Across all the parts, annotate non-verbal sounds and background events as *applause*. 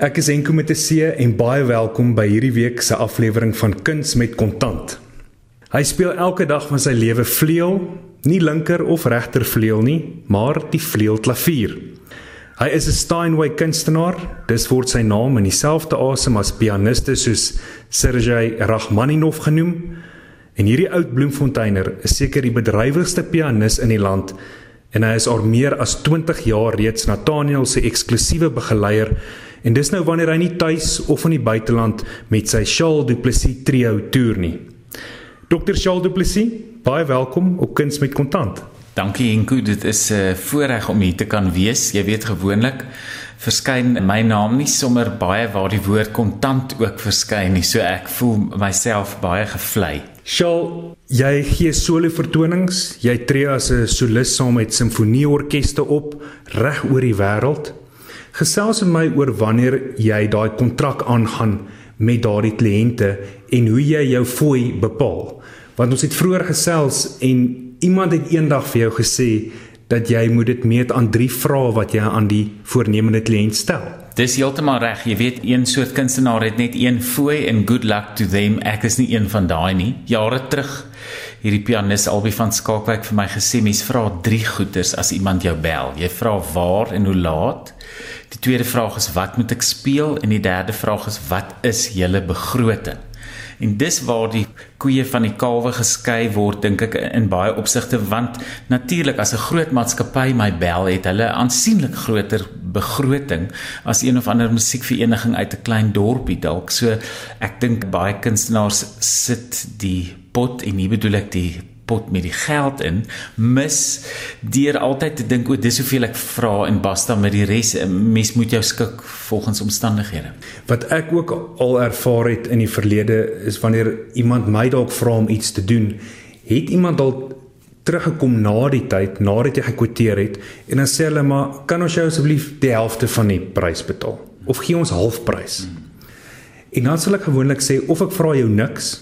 Ek is Enko met 'n C en baie welkom by hierdie week se aflewering van Kuns met Kontant. Hy speel elke dag van sy lewe vleuel, nie linker of regter vleuel nie, maar die vleuelklavier. Hy is 'n Steinway kunstenaar, dis word sy naam in dieselfde asem as pianiste soos Sergei Rachmaninov genoem. En hierdie oud bloemfonteiner is seker die bedrywigste pianis in die land en hy is al meer as 20 jaar reeds Nathaniel se eksklusiewe begeleier en dis nou wanneer hy nie tuis of in die buiteland met sy Charles Duplessis trio toer nie. Dr. Charles Duplessis, baie welkom op Kuns met Kontant. Dankie Enko, dit is 'n uh, voorreg om hier te kan wees. Jy weet gewoonlik verskyn my naam nie sommer baie waar die woord kontant ook verskyn nie, so ek voel myself baie gevlei. Charles, jy gee solo vertonings, jy tree as 'n solis saam met simfonieorkeste op reg oor die wêreld. Gesels met my oor wanneer jy daai kontrak aangaan met daardie kliënte en hoe jy jou fooi bepaal want ons het vroeër gesels en iemand het eendag vir jou gesê dat jy moet dit meet aan drie vrae wat jy aan die voornemende kliënt stel. Dis heeltemal reg. Jy weet, een soort kunstenaar het net een fooi en good luck to them. Ek is nie een van daai nie. Jare terug hierdie pianis Albie van Skalkwyk vir my gesê mens vra drie goeters as iemand jou bel. Jy vra waar en hoe laat. Die tweede vraag is wat moet ek speel en die derde vraag is wat is julle begroting? En dis waar die koeie van die kalwe geskei word dink ek in baie opsigte want natuurlik as 'n groot maatskappy my bel het hulle aansienlik groter begroting as een of ander musiekvereniging uit 'n klein dorpie dalk. So ek dink baie kunstenaars sit die pot en nie bedoel ek die pot met die geld in mis deur altyd te dink o dis hoeveel ek vra en basta met die res. Mens moet jou skik volgens omstandighede. Wat ek ook al ervaar het in die verlede is wanneer iemand my dalk vra om iets te doen het iemand dalk teruggekom na die tyd nadat jy gekwoteer het en dan sê hulle maar kan ons jou asseblief die helfte van die prys betaal? Of gee ons halfprys? Hmm. en dan sal ek gewoonlik sê of ek vra jou niks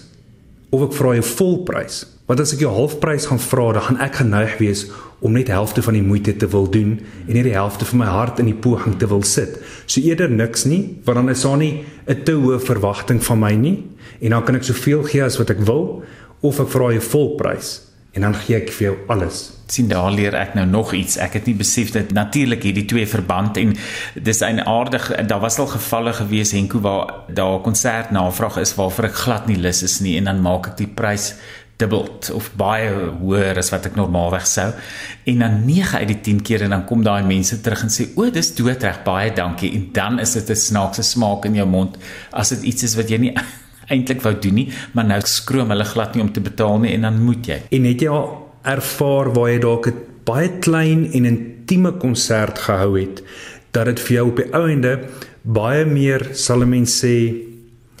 of ek vra jou volprys Want as ek jou halfprys gaan vra, dan gaan ek geneig wees om net helfte van die moeite te wil doen en net die helfte van my hart in die poging te wil sit. So eerder niks nie, want dan is daar nie 'n te hoë verwagting van my nie en dan kan ek soveel gee as wat ek wil of ek vra jou volprys en dan gee ek vir jou alles. sien daar leer ek nou nog iets. Ek het nie besef dat natuurlik hierdie twee verband en dis 'n aardig daar was al gevalle gewees Henko waar daar 'n konsert navraag is waarvoor ek glad nie lus is nie en dan maak ek die prys dubbel of baie hoër as wat ek normaalweg sou. En dan 9 uit die 10 keer en dan kom daai mense terug en sê o, dis doodreg, baie dankie. En dan is dit 'n snaakse smaak in jou mond as dit iets is wat jy nie *laughs* eintlik wou doen nie, maar nou skroom hulle glad nie om te betaal nie en dan moet jy. En het jy al ervaar waar jy dalk 'n baie klein en intieme konsert gehou het dat dit vir jou op die ou ende baie meer sal 'n mens sê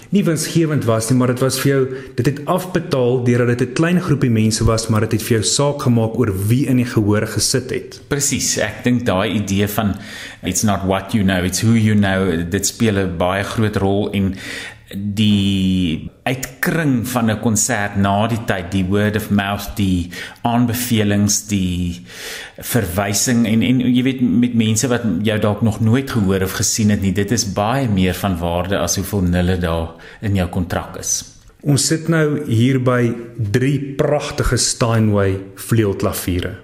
nie winsgewend was nie, maar dit was vir jou dit het afbetaal deurdat dit 'n klein groepie mense was, maar dit het vir jou saak gemaak oor wie in die gehoor gesit het. Presies, ek dink daai idee van it's not what you know, it's who you know, dit speel 'n baie groot rol en die uitkring van 'n konsert na die tyd die word of mouth die aanbevelings die verwysing en en jy weet met mense wat jou dalk nog nooit gehoor of gesien het nie dit is baie meer van waarde as hoeveel nulle daar in jou kontrak is. Ons sit nou hier by drie pragtige Steinway vleuelklaviere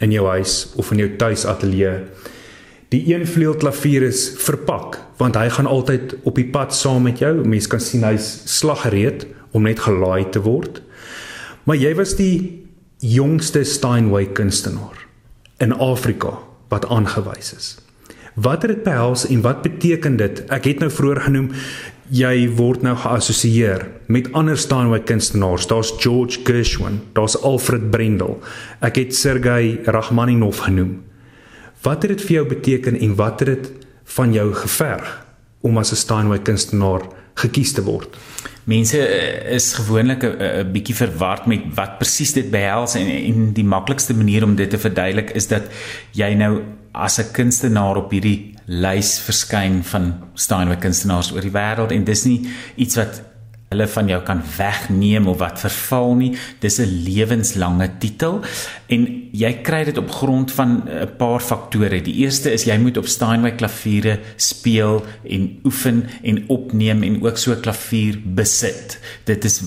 in jou huis of in jou tuisateljee Die een vleuelklavier is verpak want hy gaan altyd op die pad saam met jou. Mense kan sien hy's slaggereed om net gelaai te word. Maar jy was die jongste Steinway kunstenaar in Afrika wat aangewys is. Wat het dit behels en wat beteken dit? Ek het nou vroeër genoem jy word nou geassosieer met ander Steinway kunstenaars. Daar's George Gershwin, daar's Alfred Brendel. Ek het Sergei Rachmaninov genoem. Wat het dit vir jou beteken en wat het dit van jou geverg om as 'n Steinway kunstenaar gekies te word? Mense eh, is gewoonlik 'n bietjie verward met wat presies dit behels en en die maklikste manier om dit te verduidelik is dat jy nou as 'n kunstenaar op hierdie lys verskyn van Steinway kunstenaars oor die wêreld en dis nie iets wat hulle van jou kan wegneem of wat verval nie. Dis 'n lewenslange titel en jy kry dit op grond van 'n paar faktore. Die eerste is jy moet op Steinway klaviere speel en oefen en opneem en ook so klavier besit. Dit is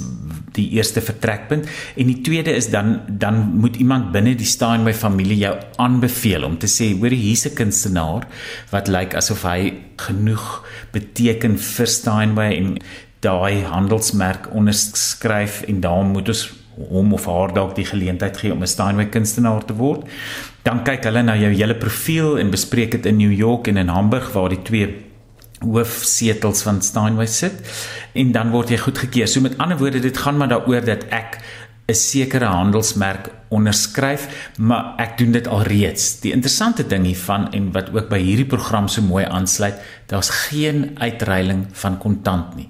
die eerste vertrekpunt en die tweede is dan dan moet iemand binne die Steinway familie jou aanbeveel om te sê hoor hier's 'n kunstenaar wat lyk asof hy genoeg beteken vir Steinway en daai handelsmerk onderskryf en dan moet ons hom of haar dalk die geleentheid gee om 'n Steinway kunstenaar te word. Dan kyk hulle na jou hele profiel en bespreek dit in New York en in Hamburg waar die twee hoofsetels van Steinway sit en dan word jy goedgekeur. So met ander woorde, dit gaan maar daaroor dat ek 'n sekere handelsmerk onderskryf, maar ek doen dit alreeds. Die interessante ding hiervan en wat ook by hierdie program so mooi aansluit, daar's geen uitreiling van kontant nie.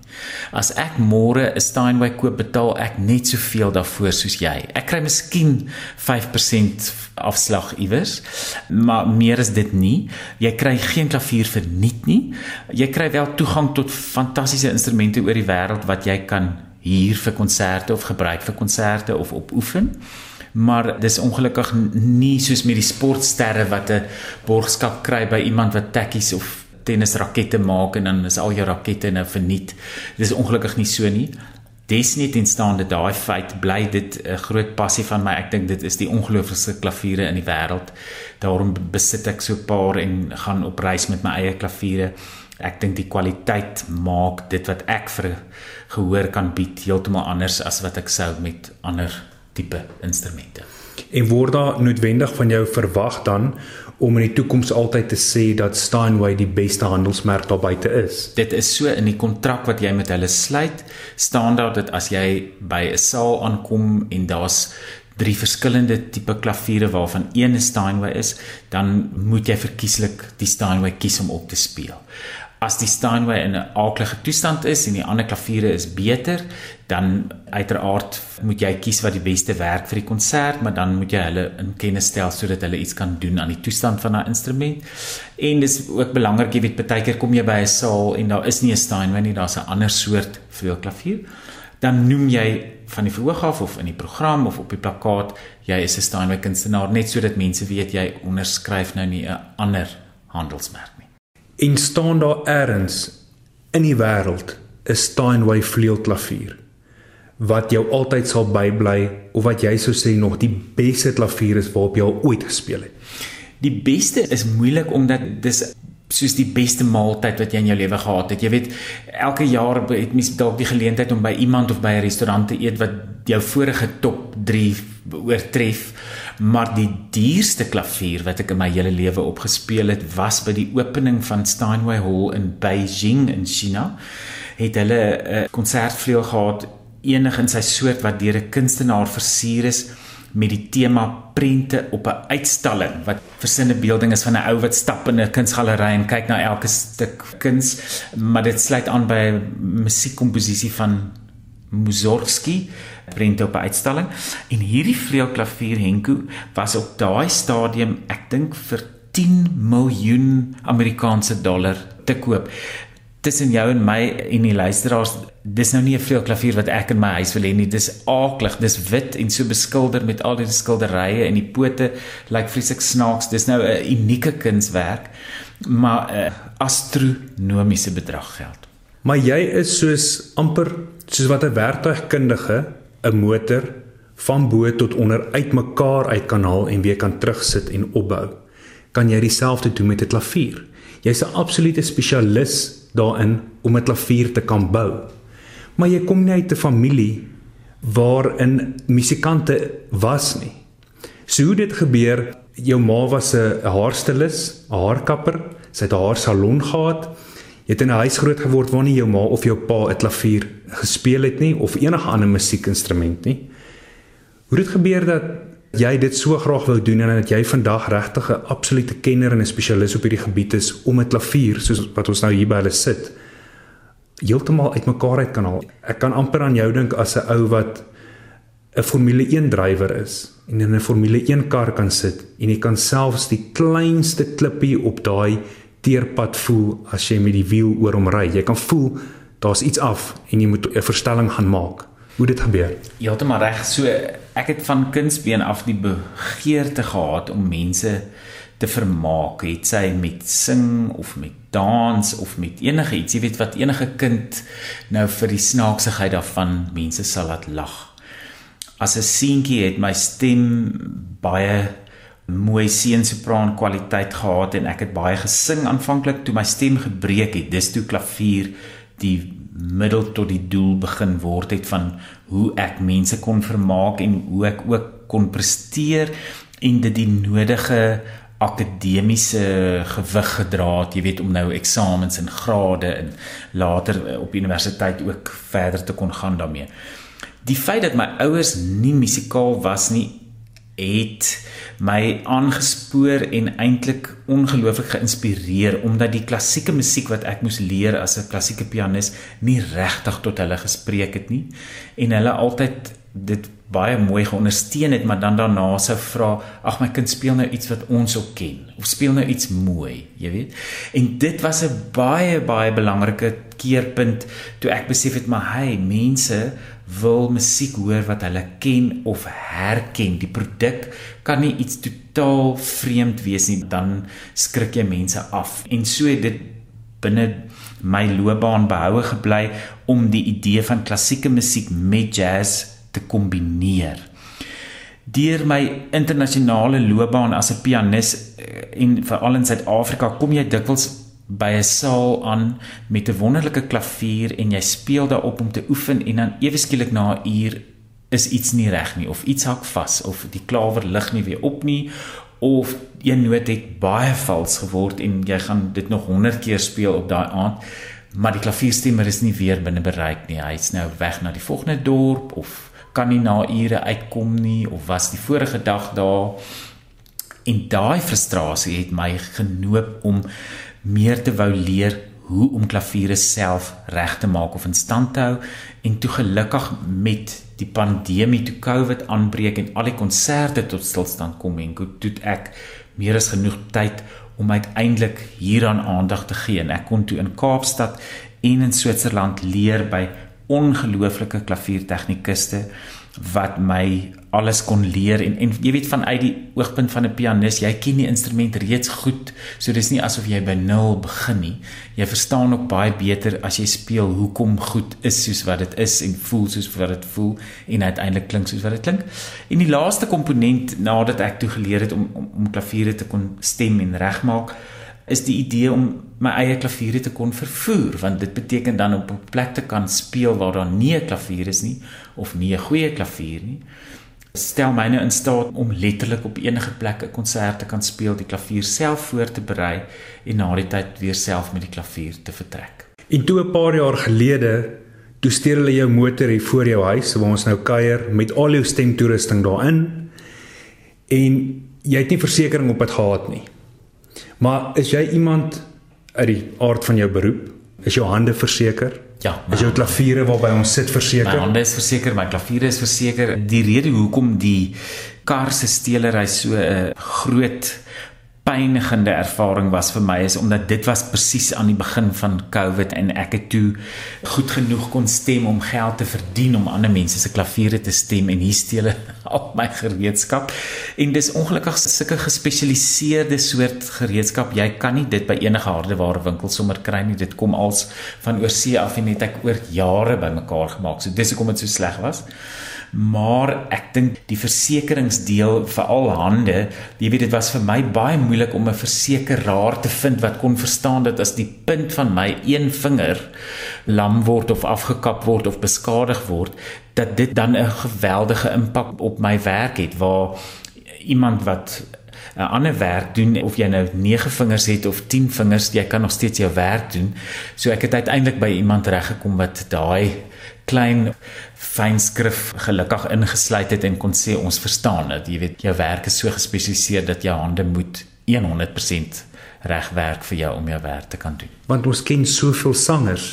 As ek môre 'n Steinway koop, betaal ek net soveel daarvoor soos jy. Ek kry miskien 5% afslag iewers, maar meer is dit nie. Jy kry geen klavier verniet nie. Jy kry wel toegang tot fantastiese instrumente oor die wêreld wat jy kan hier vir konserte of gebruik vir konserte of op oefen. Maar dis ongelukkig nie soos met die sportsterre wat 'n borgskap kry by iemand wat tekkies of tennisrakette maak en dan is al jou rakette nou verniet. Dis ongelukkig nie so nie. Desniet en staande daai feit bly dit 'n groot passie van my. Ek dink dit is die ongelooflikste klaviere in die wêreld. Daarom besit ek so 'n paar en gaan op reis met my eie klaviere ek dink die kwaliteit maak dit wat ek vir gehoor kan bied heeltemal anders as wat ek sou met ander tipe instrumente. En word daar noodwendig van jou verwag dan om in die toekoms altyd te sê dat Steinway die beste handelsmerk daar buite is. Dit is so in die kontrak wat jy met hulle sluit, staan daar dat as jy by 'n saal aankom en daar's drie verskillende tipe klaviere waarvan een 'n Steinway is, dan moet jy verkieslik die Steinway kies om op te speel as die Steinway in 'n aardige toestand is en die ander klaviere is beter, dan uiteraard moet jy kies wat die beste werk vir die konsert, maar dan moet jy hulle in kennis stel sodat hulle iets kan doen aan die toestand van daai instrument. En dis ook belangrik, jy weet, baie keer kom jy by 'n saal en daar is nie 'n Steinway nie, daar's 'n ander soort vleuelklavier. Dan noem jy van die verhoog af of in die program of op die plakkaat, jy is 'n Steinway kunstenaar net sodat mense weet jy onderskryf nou nie 'n ander handelsmerk en staan daar eers in die wêreld 'n Steinway vleuelklavier wat jou altyd sal bybly of wat jy sou sê nog die beste klavier is waarop jy al ooit gespeel het. Die beste is moeilik omdat dis soos die beste maaltyd wat jy in jou lewe gehad het. Jy weet, elke jaar het mens dalk die geleentheid om by iemand of by 'n restaurant te eet wat jou vorige top 3 oortref maar die duurste klavier wat ek in my hele lewe opgespeel het was by die opening van Steinway Hall in Beijing in China het hulle 'n konsertvleuel gehad enig in sy soort wat deur 'n kunstenaar versier is met die tema prente op 'n uitstalling wat versinne beelding is van 'n ou wat stap in 'n kunsgalery en kyk na elke stuk kuns maar dit sluit aan by 'n musiekkomposisie van Mussorgsky prente op 'n uitstalling. En hierdie vleuelklavier Henko was op daai stadium ek dink vir 10 miljoen Amerikaanse dollar te koop tussen jou en my en die luisteraars dis nou nie 'n vleuelklavier wat ek in my huis wil hê nie dis aaklig dis wit en so beskilder met al die skilderye en die pote lyk like vreeslik snaaks dis nou 'n unieke kunswerk maar 'n astronomiese bedrag geld maar jy is soos amper soos wat 'n werktuigkundige 'n motor van bo tot onder uitmekaar uit kan haal en weer kan terugsit en opbou. Kan jy dieselfde doen met 'n klavier? Jy's 'n absolute spesialis daarin om 'n klavier te kan bou. Maar jy kom nie uit 'n familie waarin musikante was nie. So hoe dit gebeur, jou ma was 'n haarstylis, 'n haarkapper, sy het 'n haarsalon gehad. Jy het in 'n huis groot geword waar nie jou ma of jou pa 'n klavier gespeel het nie of enige ander musiekinstrument nie. Hoe het gebeur dat jy dit so graag wou doen en dat jy vandag regtig 'n absolute kenner en 'n spesialis op hierdie gebied is om 'n klavier soos wat ons nou hier by hulle sit heeltemal uitmekaar uit kan haal. Ek kan amper aan jou dink as 'n ou wat 'n Formule 1 drywer is en in 'n Formule 1 kar kan sit en jy kan selfs die kleinste klippie op daai teerpad voel as jy met die wiel oor hom ry. Jy kan voel daar's iets af en jy moet 'n verstelling gaan maak. Hoe dit gebeur? Ja, dit maar reg. So ek het van kindsbeen af die begeerte gehad om mense te vermaak, het sy met sing of met dans of met enige iets, jy weet wat enige kind nou vir die snaaksigheid daarvan mense sal laat lag. As 'n seentjie het my stem baie mooi seensopran kwaliteit gehad en ek het baie gesing aanvanklik toe my stem gebreek het. Dis toe klavier die middel tot die doel begin word het van hoe ek mense kon vermaak en hoe ek ook kon presteer en dit die nodige akademiese gewig gedra het, jy weet om nou eksamens en grade en later op universiteit ook verder te kon gaan daarmee. Die feit dat my ouers nie musikaal was nie het my aangespoor en eintlik ongelooflik geïnspireer omdat die klassieke musiek wat ek moes leer as 'n klassieke pianis nie regtig tot hulle gespreek het nie. En hulle altyd dit baie mooi geondersteun het maar dan daarna sou vra ag my kind speel nou iets wat ons ook ken of speel nou iets mooi jy weet. En dit was 'n baie baie belangrike keerpunt toe ek besef het maar hy mense wil musiek hoor wat hulle ken of herken. Die produk kan nie iets totaal vreemd wees nie, dan skrik jy mense af. En so het dit binne my loopbaan behoue gebly om die idee van klassieke musiek met jazz te kombineer. Deur my internasionale loopbaan as 'n pianis eh, en veral in Suid-Afrika kom jy dikwels by 'n saal aan met 'n wonderlike klavier en jy speel daarop om te oefen en dan ewe skielik na 'n uur is iets nie reg nie of iets hak vas of die klawer lig nie weer op nie of een noot het baie vals geword en jy gaan dit nog 100 keer speel op daai aand maar die klavierstemmer is nie weer binne bereik nie. Hy's nou weg na die volgende dorp of kan nie na ure uitkom nie of was die vorige dag daar. En daai frustrasie het my genoop om meer te wou leer hoe om klaviere self reg te maak of in stand te hou en toe gelukkig met die pandemie toe Covid aanbreek en al die konserte tot stilstand kom en toe ek meer as genoeg tyd om uiteindelik hieraan aandag te gee. En ek kon toe in Kaapstad en in Switserland leer by ongelooflike klaviertegnikuste wat my alles kon leer en en jy weet vanuit die oogpunt van 'n pianis, jy ken die instrument reeds goed. So dis nie asof jy by nul begin nie. Jy verstaan ook baie beter as jy speel hoekom goed is soos wat dit is en voel soos wat dit voel en uiteindelik klink soos wat dit klink. En die laaste komponent nadat ek toe geleer het om om, om klaviere te kon stem en regmaak, is die idee om my eie klaviere te kon vervoer want dit beteken dan op 'n plek te kan speel waar daar nie 'n klavier is nie of nie 'n goeie klavier nie stel my nou in staat om letterlik op enige plek 'n konsert te kan speel die klavier self voor te berei en na die tyd weer self met die klavier te vertrek en toe 'n paar jaar gelede toe steur hulle jou motor hier voor jou huis waar ons nou kuier met al jou stemtoerusting daarin en jy het nie versekerings op dit gehad nie Maar is jy iemand uit die aard van jou beroep? Is jou hande verseker? Ja. Is jou klaviere waarby ons sit verseker? My hande is verseker, my klaviere is verseker. Die rede hoekom die kar se stelery so 'n groot pynigende ervaring was vir my is omdat dit was presies aan die begin van Covid en ek het toe goed genoeg kon stem om geld te verdien om ander mense se klaviere te stem en hier steel *laughs* al my gereedskap. En dis ongelukkig sulke gespesialiseerde soort gereedskap. Jy kan nie dit by enige hardeware winkel sommer kry nie. Dit kom als van oorsee af en het ek oor jare bymekaar gemaak. So dis hoekom dit so sleg was maar ek dink die versekeringsdeel vir al hande, jy weet dit was vir my baie moeilik om 'n versekeraar te vind wat kon verstaan dat as die punt van my een vinger lam word of afgekap word of beskadig word, dat dit dan 'n geweldige impak op my werk het waar iemand wat 'n ander werk doen of jy nou 9 vingers het of 10 vingers, jy kan nog steeds jou werk doen. So ek het uiteindelik by iemand reggekom wat daai klein fynskrif gelukkig ingesluit het en kon sê ons verstaan dit. Jy weet jou werk is so gespesialiseer dat jou hande moet 100% reg werk vir jou om jou werk te kan doen. Want ons ken soveel sangers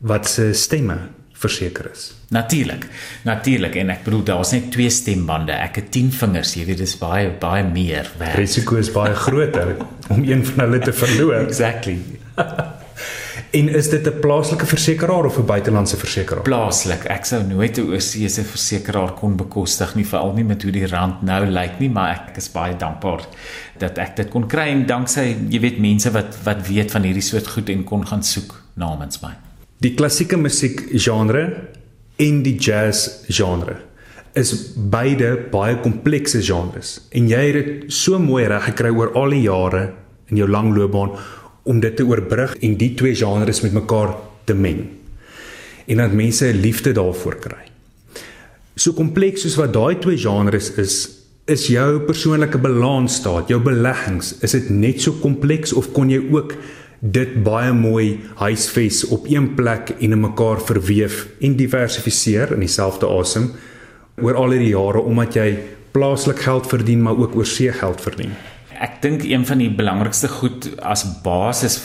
wat se stemme verseker is. Natuurlik. Natuurlik en ek bedoel daar's net twee stembande. Ek het 10 vingers, jy weet dis baie baie meer werk. Risiko is baie groter *laughs* om een van hulle te verloor. exactly. *laughs* En is dit 'n plaaslike versekeraar of 'n buitelandse versekeraar? Plaaslik. Ek sou nooit 'n oorseese versekeraar kon bekostig nie, veral nie met hoe die rand nou lyk nie, maar ek is baie dankbaar dat ek dit kon kry en danksy jy weet mense wat wat weet van hierdie soort goed en kon gaan soek namens my. Die klassieke musiek genre en die jazz genre is beide baie komplekse genres en jy het dit so mooi reg gekry oor al die jare in jou lang loopbaan om dit te oorbrug en die twee genres met mekaar te meng. En dat mense 'n liefde daarvoor kry. So kompleks soos wat daai twee genres is, is jou persoonlike balansstaat, jou beleggings, is dit net so kompleks of kon jy ook dit baie mooi huisves op een plek en in mekaar verweef en diversifiseer in dieselfde asem oor al hierdie jare omdat jy plaaslik geld verdien maar ook oorsee geld verdien. Ek dink een van die belangrikste goed as basis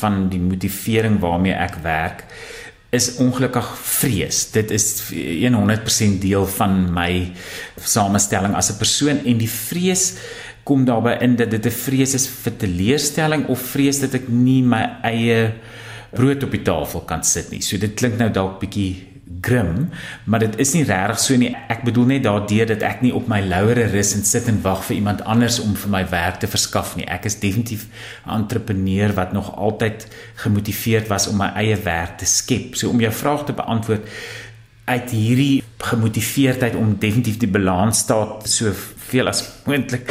van die motivering waarmee ek werk is ongelukkig vrees. Dit is 100% deel van my samestelling as 'n persoon en die vrees kom daarbey in dat dit 'n vrees is vir teleurstelling of vrees dat ek nie my eie brood op die tafel kan sit nie. So dit klink nou dalk bietjie grim, maar dit is nie regtig so nie. Ek bedoel net daardeur dat ek nie op my lauere rus en sit en wag vir iemand anders om vir my werk te verskaf nie. Ek is definitief 'n entrepreneur wat nog altyd gemotiveerd was om my eie werk te skep. So om jou vraag te beantwoord uit hierdie gemotiveerdheid om definitief die balans staat so veel as moontlik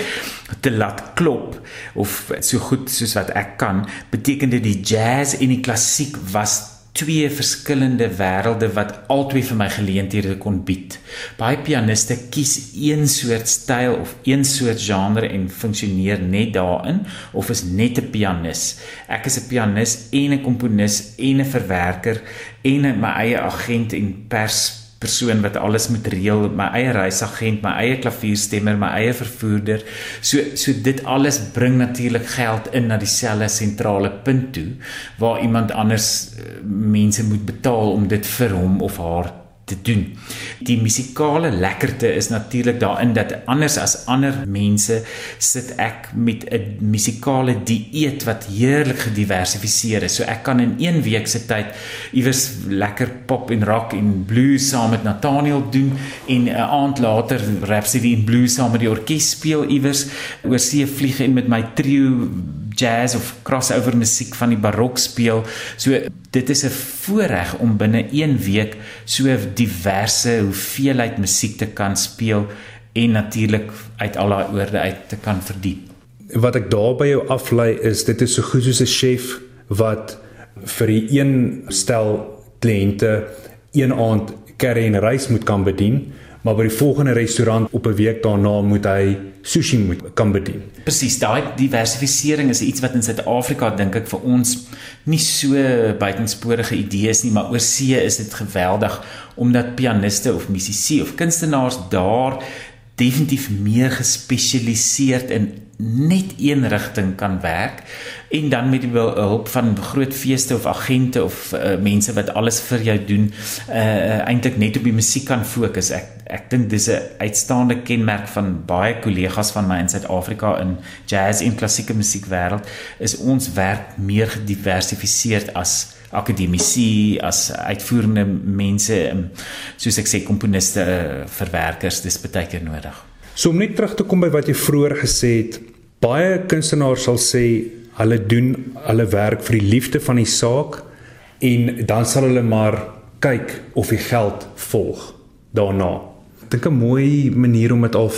te laat klop of so goed soos wat ek kan beteken dit die jazz en die klassiek was twee verskillende wêrelde wat albei vir my geleenthede kon bied. Baie pianiste kies een soort styl of een soort genre en funksioneer net daarin of is net 'n pianis. Ek is 'n pianis en 'n komponis en 'n verwerker en my eie agent en pers persoon wat alles moet reël, my eie reisagent, my eie klavierstemmer, my eie vervoerder. So so dit alles bring natuurlik geld in na dieselfde sentrale punt toe waar iemand anders eh, mense moet betaal om dit vir hom of haar te doen. Die musikale lekkerte is natuurlik daarin dat anders as ander mense sit ek met 'n musikale dieet wat heerlik gediversifiseer is. So ek kan in 1 week se tyd iewers lekker pop en rock en blues saam met Nathaniel doen en 'n aand later Rhapsody in Blues saam met die orkes speel iewers oor see vlieg en met my trio jazz of crossover musiek van die barok speel. So dit is 'n voorreg om binne 1 week so diverse hoeveelheid musiek te kan speel en natuurlik uit al daai oorde uit te kan verdien. Wat ek daar by jou aflei is dit is so goed soos 'n chef wat vir die een stel kliënte een aand curry en rys moet kan bedien maar by die volgende restaurant op 'n week daarna moet hy sushi moet kan bedien. Presies, daai diversifisering is iets wat in Suid-Afrika dink ek vir ons nie so buitensporige idee is nie, maar oor see is dit geweldig omdat pianiste of musisië of kunstenaars daar definitief meer gespesialiseerd in net een rigting kan werk en dan met die hulp van groot feeste of agente of uh, mense wat alles vir jou doen uh, eintlik net op die musiek kan fokus ek ek dink dis 'n uitstaande kenmerk van baie kollegas van my in Suid-Afrika in jazz en klassieke musiekwêreld is ons werk meer gediversifiseerd as akademici as uitvoerende mense soos ek sê komponiste verwerkers dis baie keer nodig. So om net terug te kom by wat jy vroeër gesê het, baie kunstenaars sal sê hulle doen hulle werk vir die liefde van die saak en dan sal hulle maar kyk of die geld volg daarna. Ek dink 'n mooi manier om dit al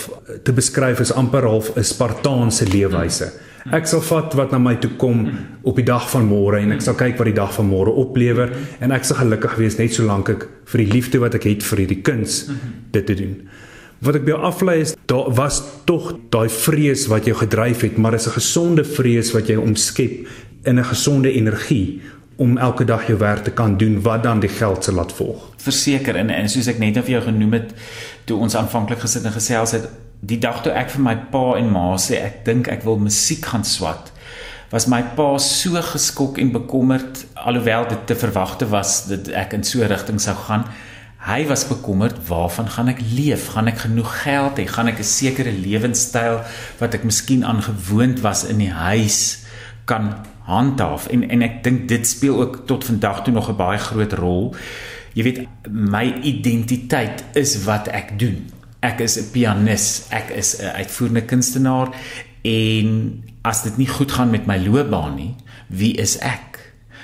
te beskryf is amper half 'n Spartaanse leefwyse. Ek sal vat wat na my toe kom op die dag van môre en ek sal kyk wat die dag van môre oplewer en ek sal gelukkig wees net solank ek vir die liefde wat ek het vir hierdie kuns dit te doen. Wat ek by jou aflei is daar was tog daai vrees wat jou gedryf het, maar is 'n gesonde vrees wat jy omskep in 'n gesonde energie om elke dag jou werk te kan doen wat dan die geld se laat volg. Verseker en en soos ek net of jou genoem het toe ons aanvanklik gesit en gesels het, die dag toe ek vir my pa en ma sê ek dink ek wil musiek gaan swat was my pa so geskok en bekommerd alhoewel dit te verwagte was dat ek in so 'n rigting sou gaan Hy was bekommerd, waarvan gaan ek leef? Gaan ek genoeg geld hê? Gaan ek 'n sekere lewenstyl wat ek miskien aangewoond was in die huis kan handhaaf en en ek dink dit speel ook tot vandag toe nog 'n baie groot rol. Jy weet my identiteit is wat ek doen. Ek is 'n pianis, ek is 'n uitvoerende kunstenaar en as dit nie goed gaan met my loopbaan nie, wie is ek?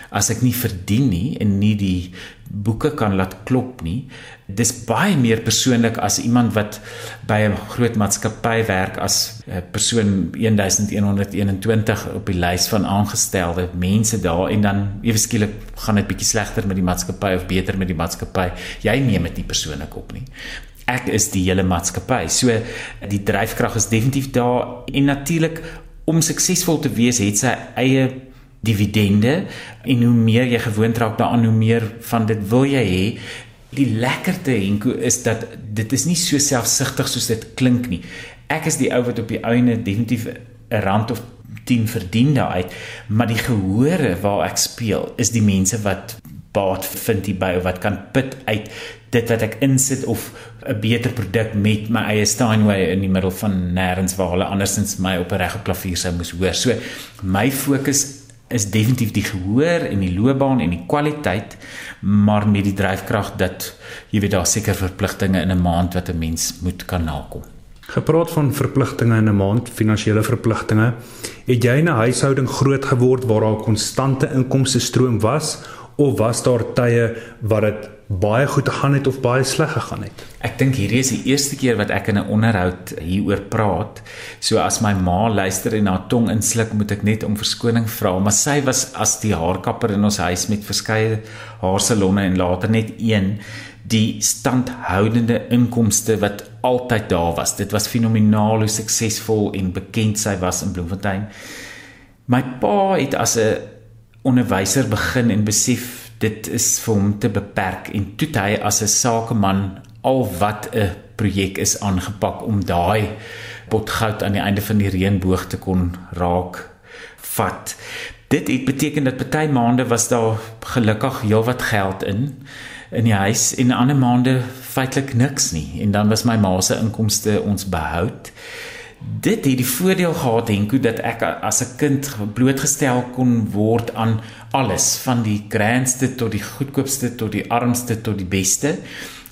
As ek nie verdien nie en nie die boeke kan laat klop nie. Dis baie meer persoonlik as iemand wat by 'n groot maatskappy werk as 'n persoon 1121 op die lys van aangestelde mense daar en dan ewe skielik gaan dit bietjie slegter met die maatskappy of beter met die maatskappy. Jy neem dit nie persoonlik op nie. Ek is die hele maatskappy. So die dryfkrag is definitief daar en natuurlik om suksesvol te wees het sy eie dividende en hoe meer jy gewoond raak daaraan hoe meer van dit wil jy hê die lekkerte Henko is dat dit is nie so selfsugtig soos dit klink nie ek is die ou wat op die ouene definitief 'n rand of 10 verdien daaruit maar die gehore waar ek speel is die mense wat baat vind hierby of wat kan put uit dit wat ek insit of 'n beter produk met my eie Steinway in die middel van nêrens waar hulle andersins my op 'n regte klavier sou moes hoor. So my fokus is definitief die gehoor en die loopbaan en die kwaliteit maar met die dryfkrag dat jy weet daar seker verpligtinge in 'n maand wat 'n mens moet kan nakom. Gepraat van verpligtinge in 'n maand, finansiële verpligtinge, het jy in 'n huishouding groot geword waar daar 'n konstante inkomste stroom was of was daar tye wat dit baie goed gegaan het of baie sleg gegaan het? Ek dink hierdie is die eerste keer wat ek in 'n onderhoud hieroor praat. So as my ma luister en haar tong insluk, moet ek net om verskoning vra, maar sy was as die haarkapper in ons huis met verskeie haarsalonne en later net een die standhoudende inkomste wat altyd daar was. Dit was fenomenaal hoe suksesvol en bekend sy was in Bloemfontein. My pa het as 'n onderwyser begin en besef dit is vir hom te beperk en toe hy as 'n sakeman al wat 'n projek is aangepak om daai potgoud aan die einde van die reënboog te kon raak vat. Dit het beteken dat party maande was daar gelukkig heelwat geld in in die huis en ander maande feitelik niks nie en dan was my ma se inkomste ons behou dit het die voordeel gehad Henko dat ek as 'n kind blootgestel kon word aan alles van die grandste tot die goedkoopste tot die armste tot die beste.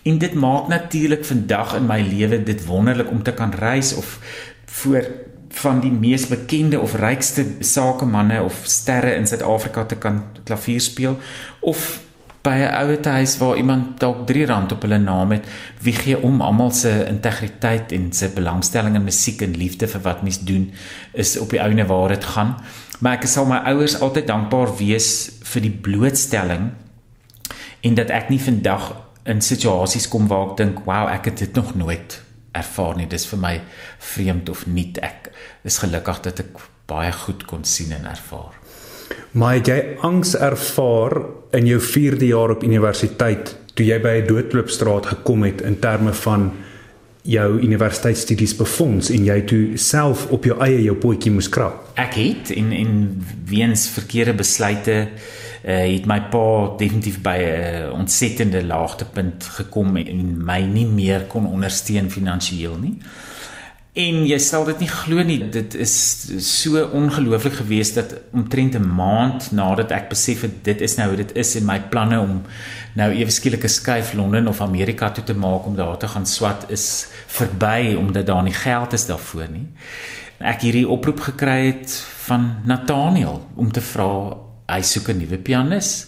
En dit maak natuurlik vandag in my lewe dit wonderlik om te kan reis of voor van die mees bekende of rykste sakemanne of sterre in Suid-Afrika te kan klavier speel of by 'n ouer huis waar iemand dalk R3 op hulle naam het, wie gee om almal se integriteit en se belangstelling in musiek en liefde vir wat mens doen is op die ouene waar dit gaan. Maar ek sal my ouers altyd dankbaar wees vir die blootstelling en dat ek nie vandag in situasies kom waar ek dink, "Wow, ek het dit nog nooit ervaar nie. Dis vir my vreemd of nuut." Ek is gelukkig dat ek baie goed kon sien en ervaar. Maar het jy angs ervaar in jou 4de jaar op universiteit toe jy by 'n doodloopstraat gekom het in terme van jou universiteitsstudies befonds en jy toe self op jou eie jou potjie moes krap? Ek het in in weens verkeerde besluite uh, het my pa definitief by 'n ontsettende laagtepunt gekom en my nie meer kon ondersteun finansiëel nie. En jy sal dit nie glo nie, dit is so ongelooflik geweest dat omtrent 'n maand nadat ek besef het dit is nou hoe dit is en my planne om nou ewe skielik 'n skuif Londen of Amerika toe te maak om daar te gaan swat is verby omdat daar nie geld is daarvoor nie. Ek hierdie oproep gekry het van Nathaniel om te vra hy soek 'n nuwe pianis.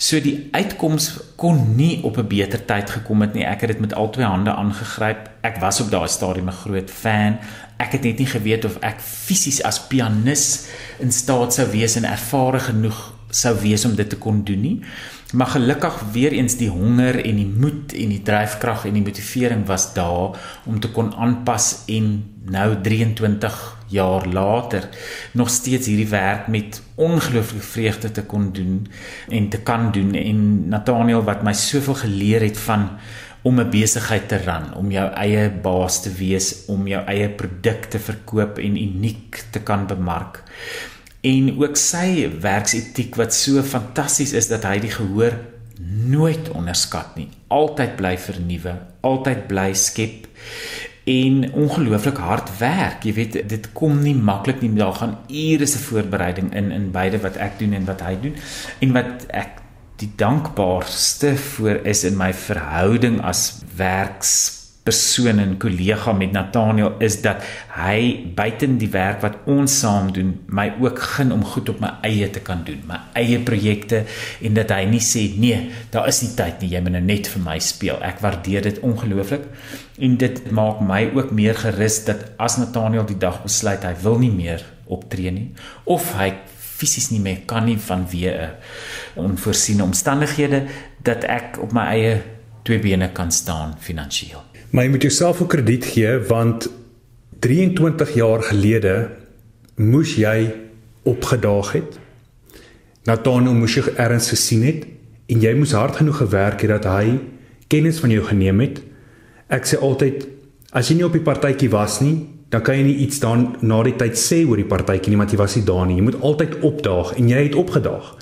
So die uitkoms kon nie op 'n beter tyd gekom het nie. Ek het dit met al twee hande aangegryp. Ek was op daai stadium 'n groot fan. Ek het net nie geweet of ek fisies as pianis in staat sou wees en ervare genoeg sou wees om dit te kon doen nie. Maar gelukkig weer eens die honger en die moed en die dryfkrag en die motivering was daar om te kon aanpas en nou 23 jaar later nog steeds hierdie werk met ongelooflike vreugde te kon doen en te kan doen. En Nathaniel wat my soveel geleer het van om 'n besigheid te ran, om jou eie baas te wees, om jou eie produkte verkoop en uniek te kan bemark. En ook sy werksetiek wat so fantasties is dat hy die gehoor nooit onderskat nie. Altyd bly vernuwe, altyd bly skep en ongelooflik hard werk. Jy weet dit kom nie maklik nie. Daar gaan ure se voorbereiding in in beide wat ek doen en wat hy doen. En wat ek die dankbaarste vir is in my verhouding as werks persoon en kollega met Nathaniel is dat hy buiten die werk wat ons saam doen my ook gun om goed op my eie te kan doen, my eie projekte en dat hy nie sê nee, daar is nie tyd nie, jy moet nou net vir my speel. Ek waardeer dit ongelooflik en dit maak my ook meer gerus dat as Nathaniel die dag besluit hy wil nie meer optree nie of hy fisies nie meer kan nie vanweë 'n onvoorsiene omstandighede dat ek op my eie twee bene kan staan finansiëel. Maar jy moet jouself ook krediet gee want 23 jaar gelede moes jy opgedaag het. Nathaniel moes jy erns gesien het en jy moes hard genoeg gewerk het dat hy kennis van jou geneem het. Ek sê altyd as jy nie op die partytjie was nie, dan kan jy nie iets dan na die tyd sê oor die partytjie nie want jy was nie daar nie. Jy moet altyd opdaag en jy het opgedaag.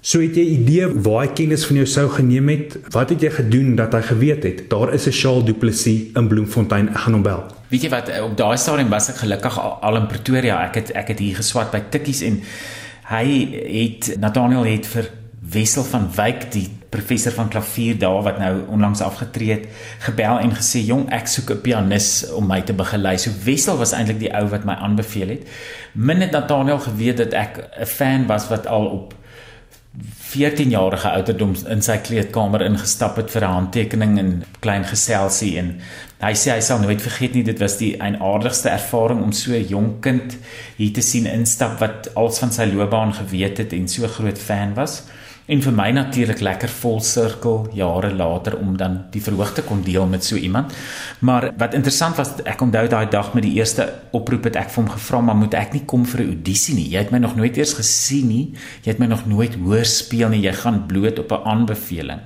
So het jy idee waar hy kennis van jou sou geneem het? Wat het jy gedoen dat hy geweet het daar is 'n Charles Du Plessis in Bloemfontein ek gaan hom bel? Weet jy wat op daai stadium was ek gelukkig al in Pretoria. Ek het ek het hier geswat by Tikkies en hy het Nathaniel het vir Wessel van Wyk die professor van klavier daar wat nou onlangs afgetree het gebel en gesê jong ek soek 'n pianis om my te begelei. So Wessel was eintlik die ou wat my aanbeveel het. Min het Nathaniel geweet dat ek 'n fan was wat al op 14-jarige ouderdom in sy kleedkamer ingestap het vir 'n handtekening en klein geselsie en hy sê hy sal nooit vergeet nie dit was die eienaardigste ervaring om so 'n jong kind hier te sien instap wat als van sy loopbaan geweet het en so groot fan was en vir my natuurlik lekker vol sirkel jare later om dan die verhoog te kon deel met so iemand. Maar wat interessant was, ek onthou daai dag met die eerste oproep het ek vir hom gevra, maar moet ek nie kom vir 'n audisie nie? Jy het my nog nooit eers gesien nie. Jy het my nog nooit hoor speel nie. Jy gaan bloot op 'n aanbeveling.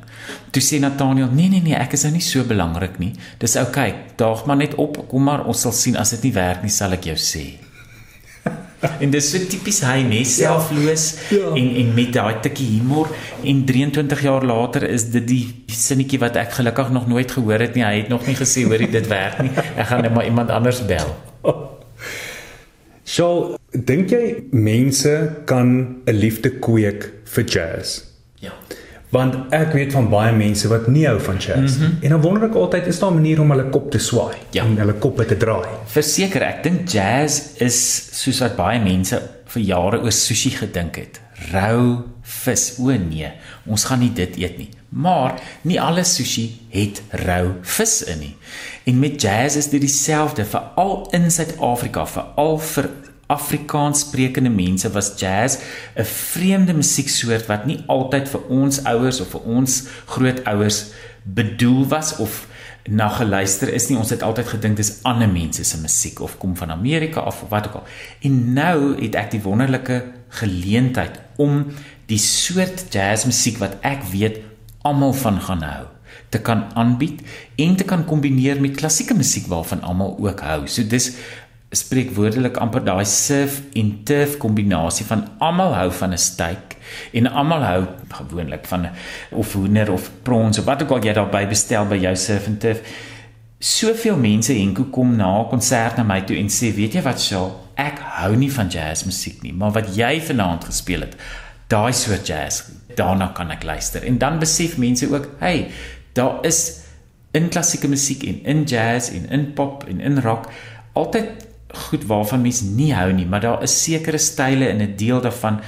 Toe sê Nathaniel, "Nee nee nee, ek is nou nie so belangrik nie. Dis oukei. Okay, daag maar net op. Kom maar, ons sal sien as dit nie werk nie, sal ek jou sê." En dis so tipies hy ja. selfloos ja. ja. en en met daai tikkie humor en 23 jaar later is dit die sinnetjie wat ek gelukkig nog nooit gehoor het nie hy het nog nie gesê hoor dit werk nie ek gaan net maar iemand anders bel *laughs* So, dink jy mense kan 'n liefde kweek vir jazz? Ja want ek weet van baie mense wat nie hou van jazz mm -hmm. en dan wonder ek altyd is daar 'n manier om hulle kop te swaai ja. en hulle koppe te draai? Verseker ek dink jazz is soos wat baie mense vir jare oor sushi gedink het. Rou vis. O nee ons gaan nie dit eet nie. Maar nie alle sushi het rou vis in nie. En met jazz is dit dieselfde veral in Suid-Afrika veral vir Afrikaans sprekende mense was jazz 'n vreemde musieksoort wat nie altyd vir ons ouers of vir ons grootouers bedoel was of na geluister is nie. Ons het altyd gedink dis ander mense se musiek of kom van Amerika af of wat ook al. En nou het ek die wonderlike geleentheid om die soort jazzmusiek wat ek weet almal van gaan hou te kan aanbied en te kan kombineer met klassieke musiek waarvan almal ook hou. So dis spreek woordelik amper daai surf en turf kombinasie van almal hou van 'n steak en almal hou gewoonlik van of hoender of prawns of wat ook al jy daarby bestel by jou surf en turf. Soveel mense henko kom na 'n konsert na my toe en sê, "Weet jy wat, Shaw, ek hou nie van jazzmusiek nie, maar wat jy vanaand gespeel het, daai soort jazz, daarna kan ek luister." En dan besef mense ook, "Hey, daar is in klassieke musiek en in jazz en in pop en in rock altyd goed waarvan mens nie hou nie, maar daar is sekere style in 'n deel daarvan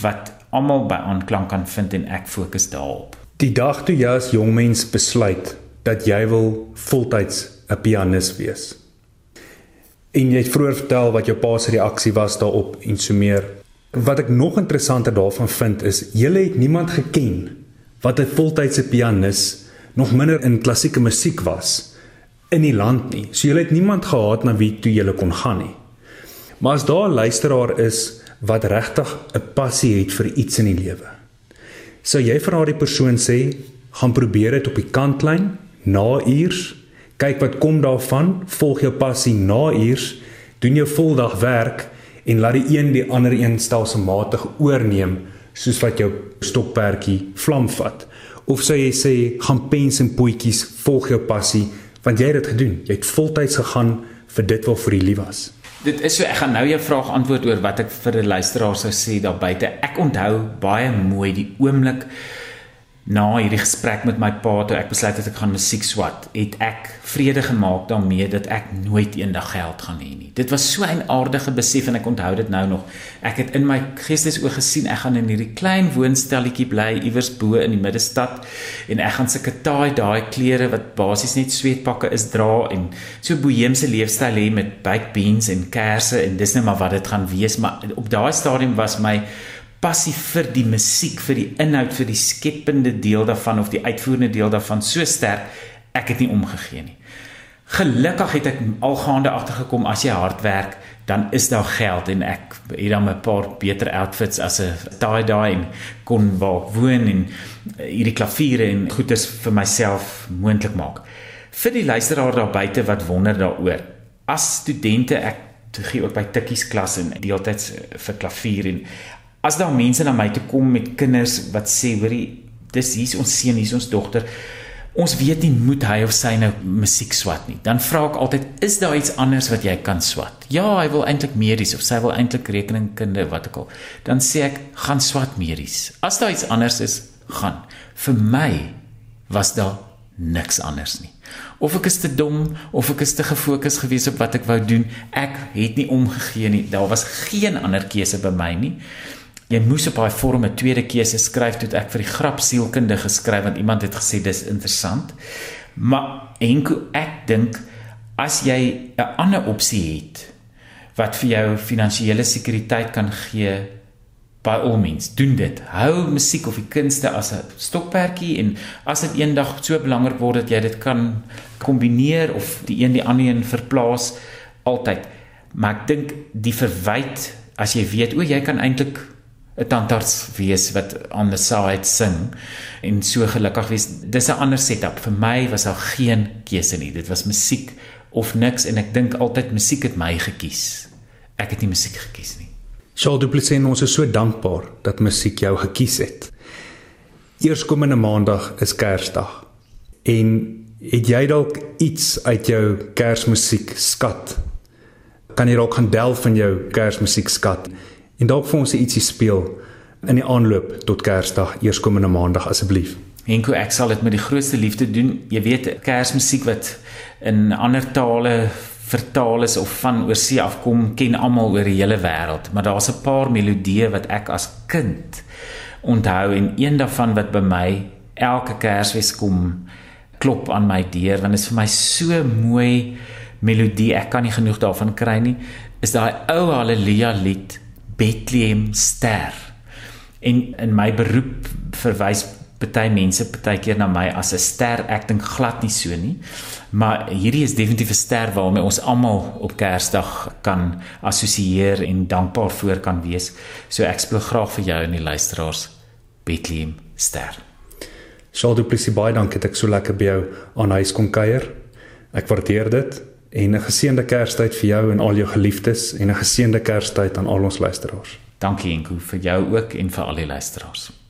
wat almal by aanklank kan vind en ek fokus daarop. Die dag toe jy as jong mens besluit dat jy wil voltyds 'n pianis wees. En jy het vroeër vertel wat jou pa se reaksie was daarop en so meer. Wat ek nog interessanter daarvan vind is jy het niemand geken wat 'n voltydse pianis nog minder in klassieke musiek was in die land nie. So jy het niemand gehad na wie toe jy kon gaan nie. Maar as daar 'n luisteraar is wat regtig 'n passie het vir iets in die lewe. Sou jy vir daardie persoon sê, gaan probeer dit op die kantlyn na uurs, kyk wat kom daarvan, volg jou passie na uurs, doen jou voldag werk en laat die een die ander een stelselmatig oorneem soos wat jou stokperdjie vlam vat. Of sou jy sê, gaan pens en potjies, volg jou passie Want jy het dit gedoen. Jy het voltyds gegaan vir dit waarvoor jy lief was. Dit is so ek gaan nou jou vraag antwoord oor wat ek vir 'n luisteraar sou sê daar buite. Ek onthou baie mooi die oomblik na hierdie gesprek met my pa toe ek besluit het ek gaan musiek swat, het ek vrede gemaak daarmee dat ek nooit eendag geld gaan hê nie. Dit was so 'n aardige besef en ek onthou dit nou nog. Ek het in my geestesoog gesien ek gaan in hierdie klein woonstelletjie bly iewers bo in die middestad en ek gaan sulke taai daai klere wat basies net sweetpakke is dra en so boheemse leefstyl hê met baked beans en kersse en dis net maar wat dit gaan wees, maar op daai stadium was my passie vir die musiek, vir die inhoud, vir die skepende deel daarvan of die uitvoerende deel daarvan so sterk, ek het nie omgegee nie. Gelukkig het ek algaande agtergekom as jy hard werk, dan is daar geld en ek het dan 'n paar beter outfits as 'n tie-dye en kon waar woon en hierdie klaviere en goeders vir myself moontlik maak. Vir die luisteraar daar buite wat wonder daaroor. As studente ek gee ook by tikkies klas en deeltyds vir klavier en as daar mense na my toe kom met kinders wat sê hoorie dis hier's ons seun hier's ons dogter. Ons weet nie moet hy of sy nou musiek swat nie. Dan vra ek altyd is daar iets anders wat jy kan swat? Ja hy wil eintlik medies of sy wil eintlik rekeningkunde wat ek al. Dan sê ek gaan swat medies. As daar iets anders is gaan. Vir my was daar niks anders nie. Of ek is te dom of ek is te gefokus gewees op wat ek wou doen ek het nie omgegee nie. Daar was geen ander keuse by my nie jy moes op daai vorm 'n tweede keuse skryf toe ek vir die grap sielkunde geskryf want iemand het gesê dis interessant. Maar enko ek dink as jy 'n ander opsie het wat vir jou finansiële sekuriteit kan gee by al mens doen dit. Hou musiek of die kunste as 'n stokperdjie en as dit eendag so belangrik word dat jy dit kan kombineer of die een die ander een verplaas altyd. Maar ek dink die verwyd as jy weet o jy kan eintlik 'n tandarts wees wat on the side sing en so gelukkig wees. Dis 'n ander setup. Vir my was daar geen keuse nie. Dit was musiek of niks en ek dink altyd musiek het my gekies. Ek het nie musiek gekies nie. Charles Duplessis, ons is so dankbaar dat musiek jou gekies het. Eerskomende maandag is Kersdag. En het jy dalk iets uit jou Kersmusiek skat? Kan jy dalk gaan delf van jou Kersmusiek skat? En dalk vir ons ietsie speel in die aanloop tot Kersdag, eerskomende Maandag asseblief. Henko, ek sal dit met die grootste liefde doen. Jy weet, Kersmusiek wat in ander tale vertaal is of van oorsee afkom, ken almal oor die hele wêreld, maar daar's 'n paar melodieë wat ek as kind onthou en een daarvan wat by my elke Kersfees kom klop aan my deur want dit is vir my so mooi melodie. Ek kan nie genoeg daarvan kry nie. Is daai ou Halleluja lied Bethlehem ster. En in my beroep verwys party mense partykeer na my as 'n ster. Ek dink glad nie so nie. Maar hierdie is definitief 'n ster waarmee ons almal op Kersdag kan assosieer en dankbaar voor kan wees. So ek speel graag vir jou en die luisteraars Bethlehem ster. Sjoe, du plesie baie dankie dat ek so lekker by jou aan huis kon kuier. Ek waardeer dit en 'n geseënde Kerstyd vir jou en al jou geliefdes en 'n geseënde Kerstyd aan al ons luisteraars. Dankie Enko vir jou ook en vir al die luisteraars.